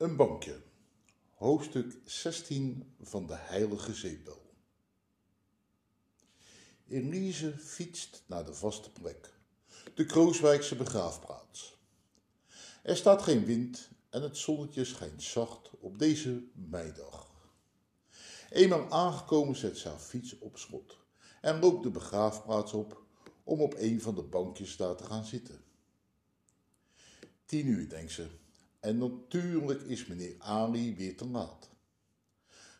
Een bankje. Hoofdstuk 16 van de Heilige Zeepbel. Elise fietst naar de vaste plek, de Krooswijkse begraafplaats. Er staat geen wind en het zonnetje schijnt zacht op deze meidag. Eenmaal aangekomen zet ze haar fiets op schot en loopt de begraafplaats op om op een van de bankjes daar te gaan zitten. Tien uur, denkt ze, en natuurlijk is meneer Ali weer te laat.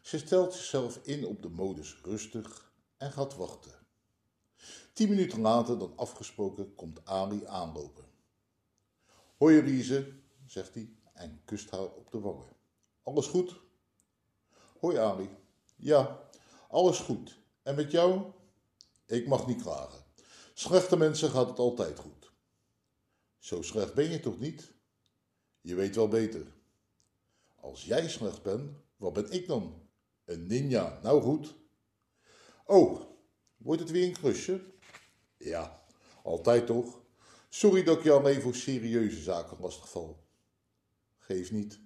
Ze stelt zichzelf in op de modus rustig en gaat wachten. Tien minuten later dan afgesproken komt Ali aanlopen. Hoi Elise, zegt hij en kust haar op de wangen. Alles goed? Hoi Ali. Ja, alles goed. En met jou? Ik mag niet klagen. Slechte mensen gaat het altijd goed. Zo slecht ben je toch niet? Je weet wel beter. Als jij slecht bent, wat ben ik dan? Een ninja, nou goed. Oh, wordt het weer een klusje? Ja, altijd toch? Sorry dat ik je alleen voor serieuze zaken lastigval. Geef niet.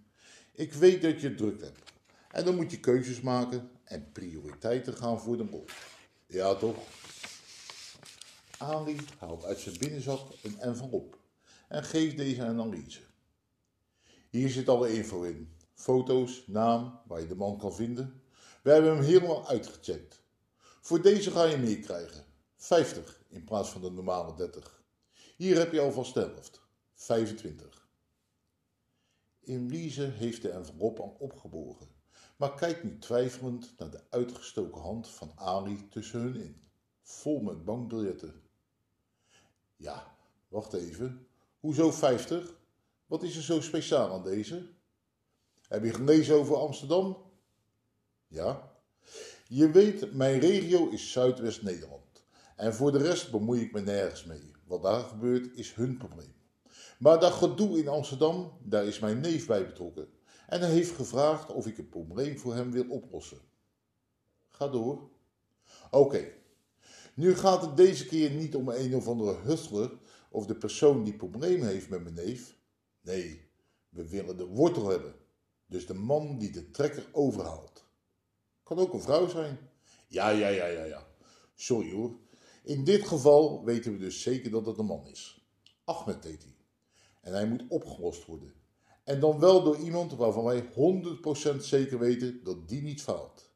Ik weet dat je het druk hebt. En dan moet je keuzes maken en prioriteiten gaan voor de bol. Ja, toch? Ali haalt uit zijn binnenzak een envelop en geeft deze aan Anneliese. Hier zit alle info in. Foto's, naam, waar je de man kan vinden. We hebben hem helemaal uitgecheckt. Voor deze ga je meer krijgen. 50 in plaats van de normale 30. Hier heb je alvast de helft. 25. Elise heeft de envelop al opgeborgen, maar kijkt nu twijfelend naar de uitgestoken hand van Ali tussen hun in, vol met bankbiljetten. Ja, wacht even. Hoezo 50? Wat is er zo speciaal aan deze? Heb je gelezen over Amsterdam? Ja. Je weet, mijn regio is Zuidwest-Nederland. En voor de rest bemoei ik me nergens mee. Wat daar gebeurt is hun probleem. Maar dat gedoe in Amsterdam, daar is mijn neef bij betrokken. En hij heeft gevraagd of ik het probleem voor hem wil oplossen. Ga door. Oké. Nu gaat het deze keer niet om een of andere hustler of de persoon die problemen heeft met mijn neef. Nee, we willen de wortel hebben. Dus de man die de trekker overhaalt. Kan ook een vrouw zijn. Ja, ja, ja, ja, ja. Sorry hoor. In dit geval weten we dus zeker dat het een man is. Ahmed heet hij. En hij moet opgelost worden. En dan wel door iemand waarvan wij 100% zeker weten dat die niet faalt.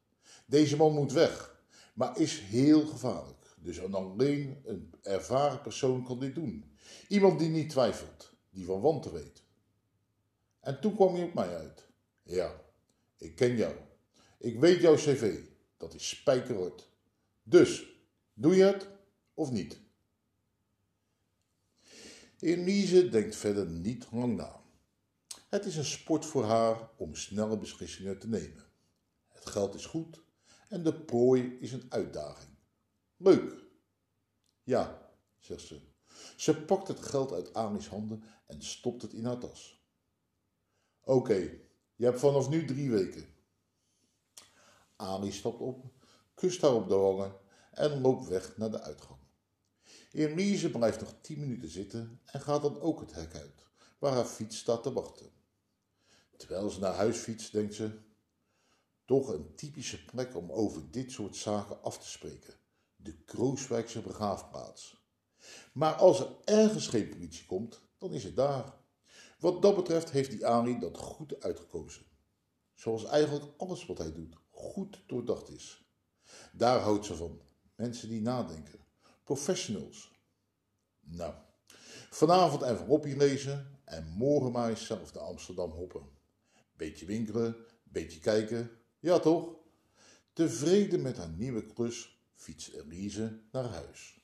Deze man moet weg, maar is heel gevaarlijk. Dus alleen een ervaren persoon kan dit doen. Iemand die niet twijfelt, die van wanten weet. En toen kwam hij op mij uit. Ja, ik ken jou. Ik weet jouw cv. Dat is spijkerhard. Dus, doe je het of niet? Elise denkt verder niet lang na. Het is een sport voor haar om snelle beslissingen te nemen. Het geld is goed en de prooi is een uitdaging. Leuk. Ja, zegt ze. Ze pakt het geld uit Amis handen en stopt het in haar tas. Oké, je hebt vanaf nu drie weken. Ami stapt op, kust haar op de wangen en loopt weg naar de uitgang. Elise blijft nog tien minuten zitten en gaat dan ook het hek uit, waar haar fiets staat te wachten. Terwijl ze naar huis fietst, denkt ze, toch een typische plek om over dit soort zaken af te spreken. De Krooswijkse begraafplaats. Maar als er ergens geen politie komt, dan is het daar. Wat dat betreft heeft die Ali dat goed uitgekozen. Zoals eigenlijk alles wat hij doet goed doordacht is. Daar houdt ze van. Mensen die nadenken. Professionals. Nou, vanavond even hoppie lezen en morgen maar eens zelf naar Amsterdam hoppen. Beetje winkelen, beetje kijken. Ja toch? Tevreden met haar nieuwe klus fietst Elise naar huis.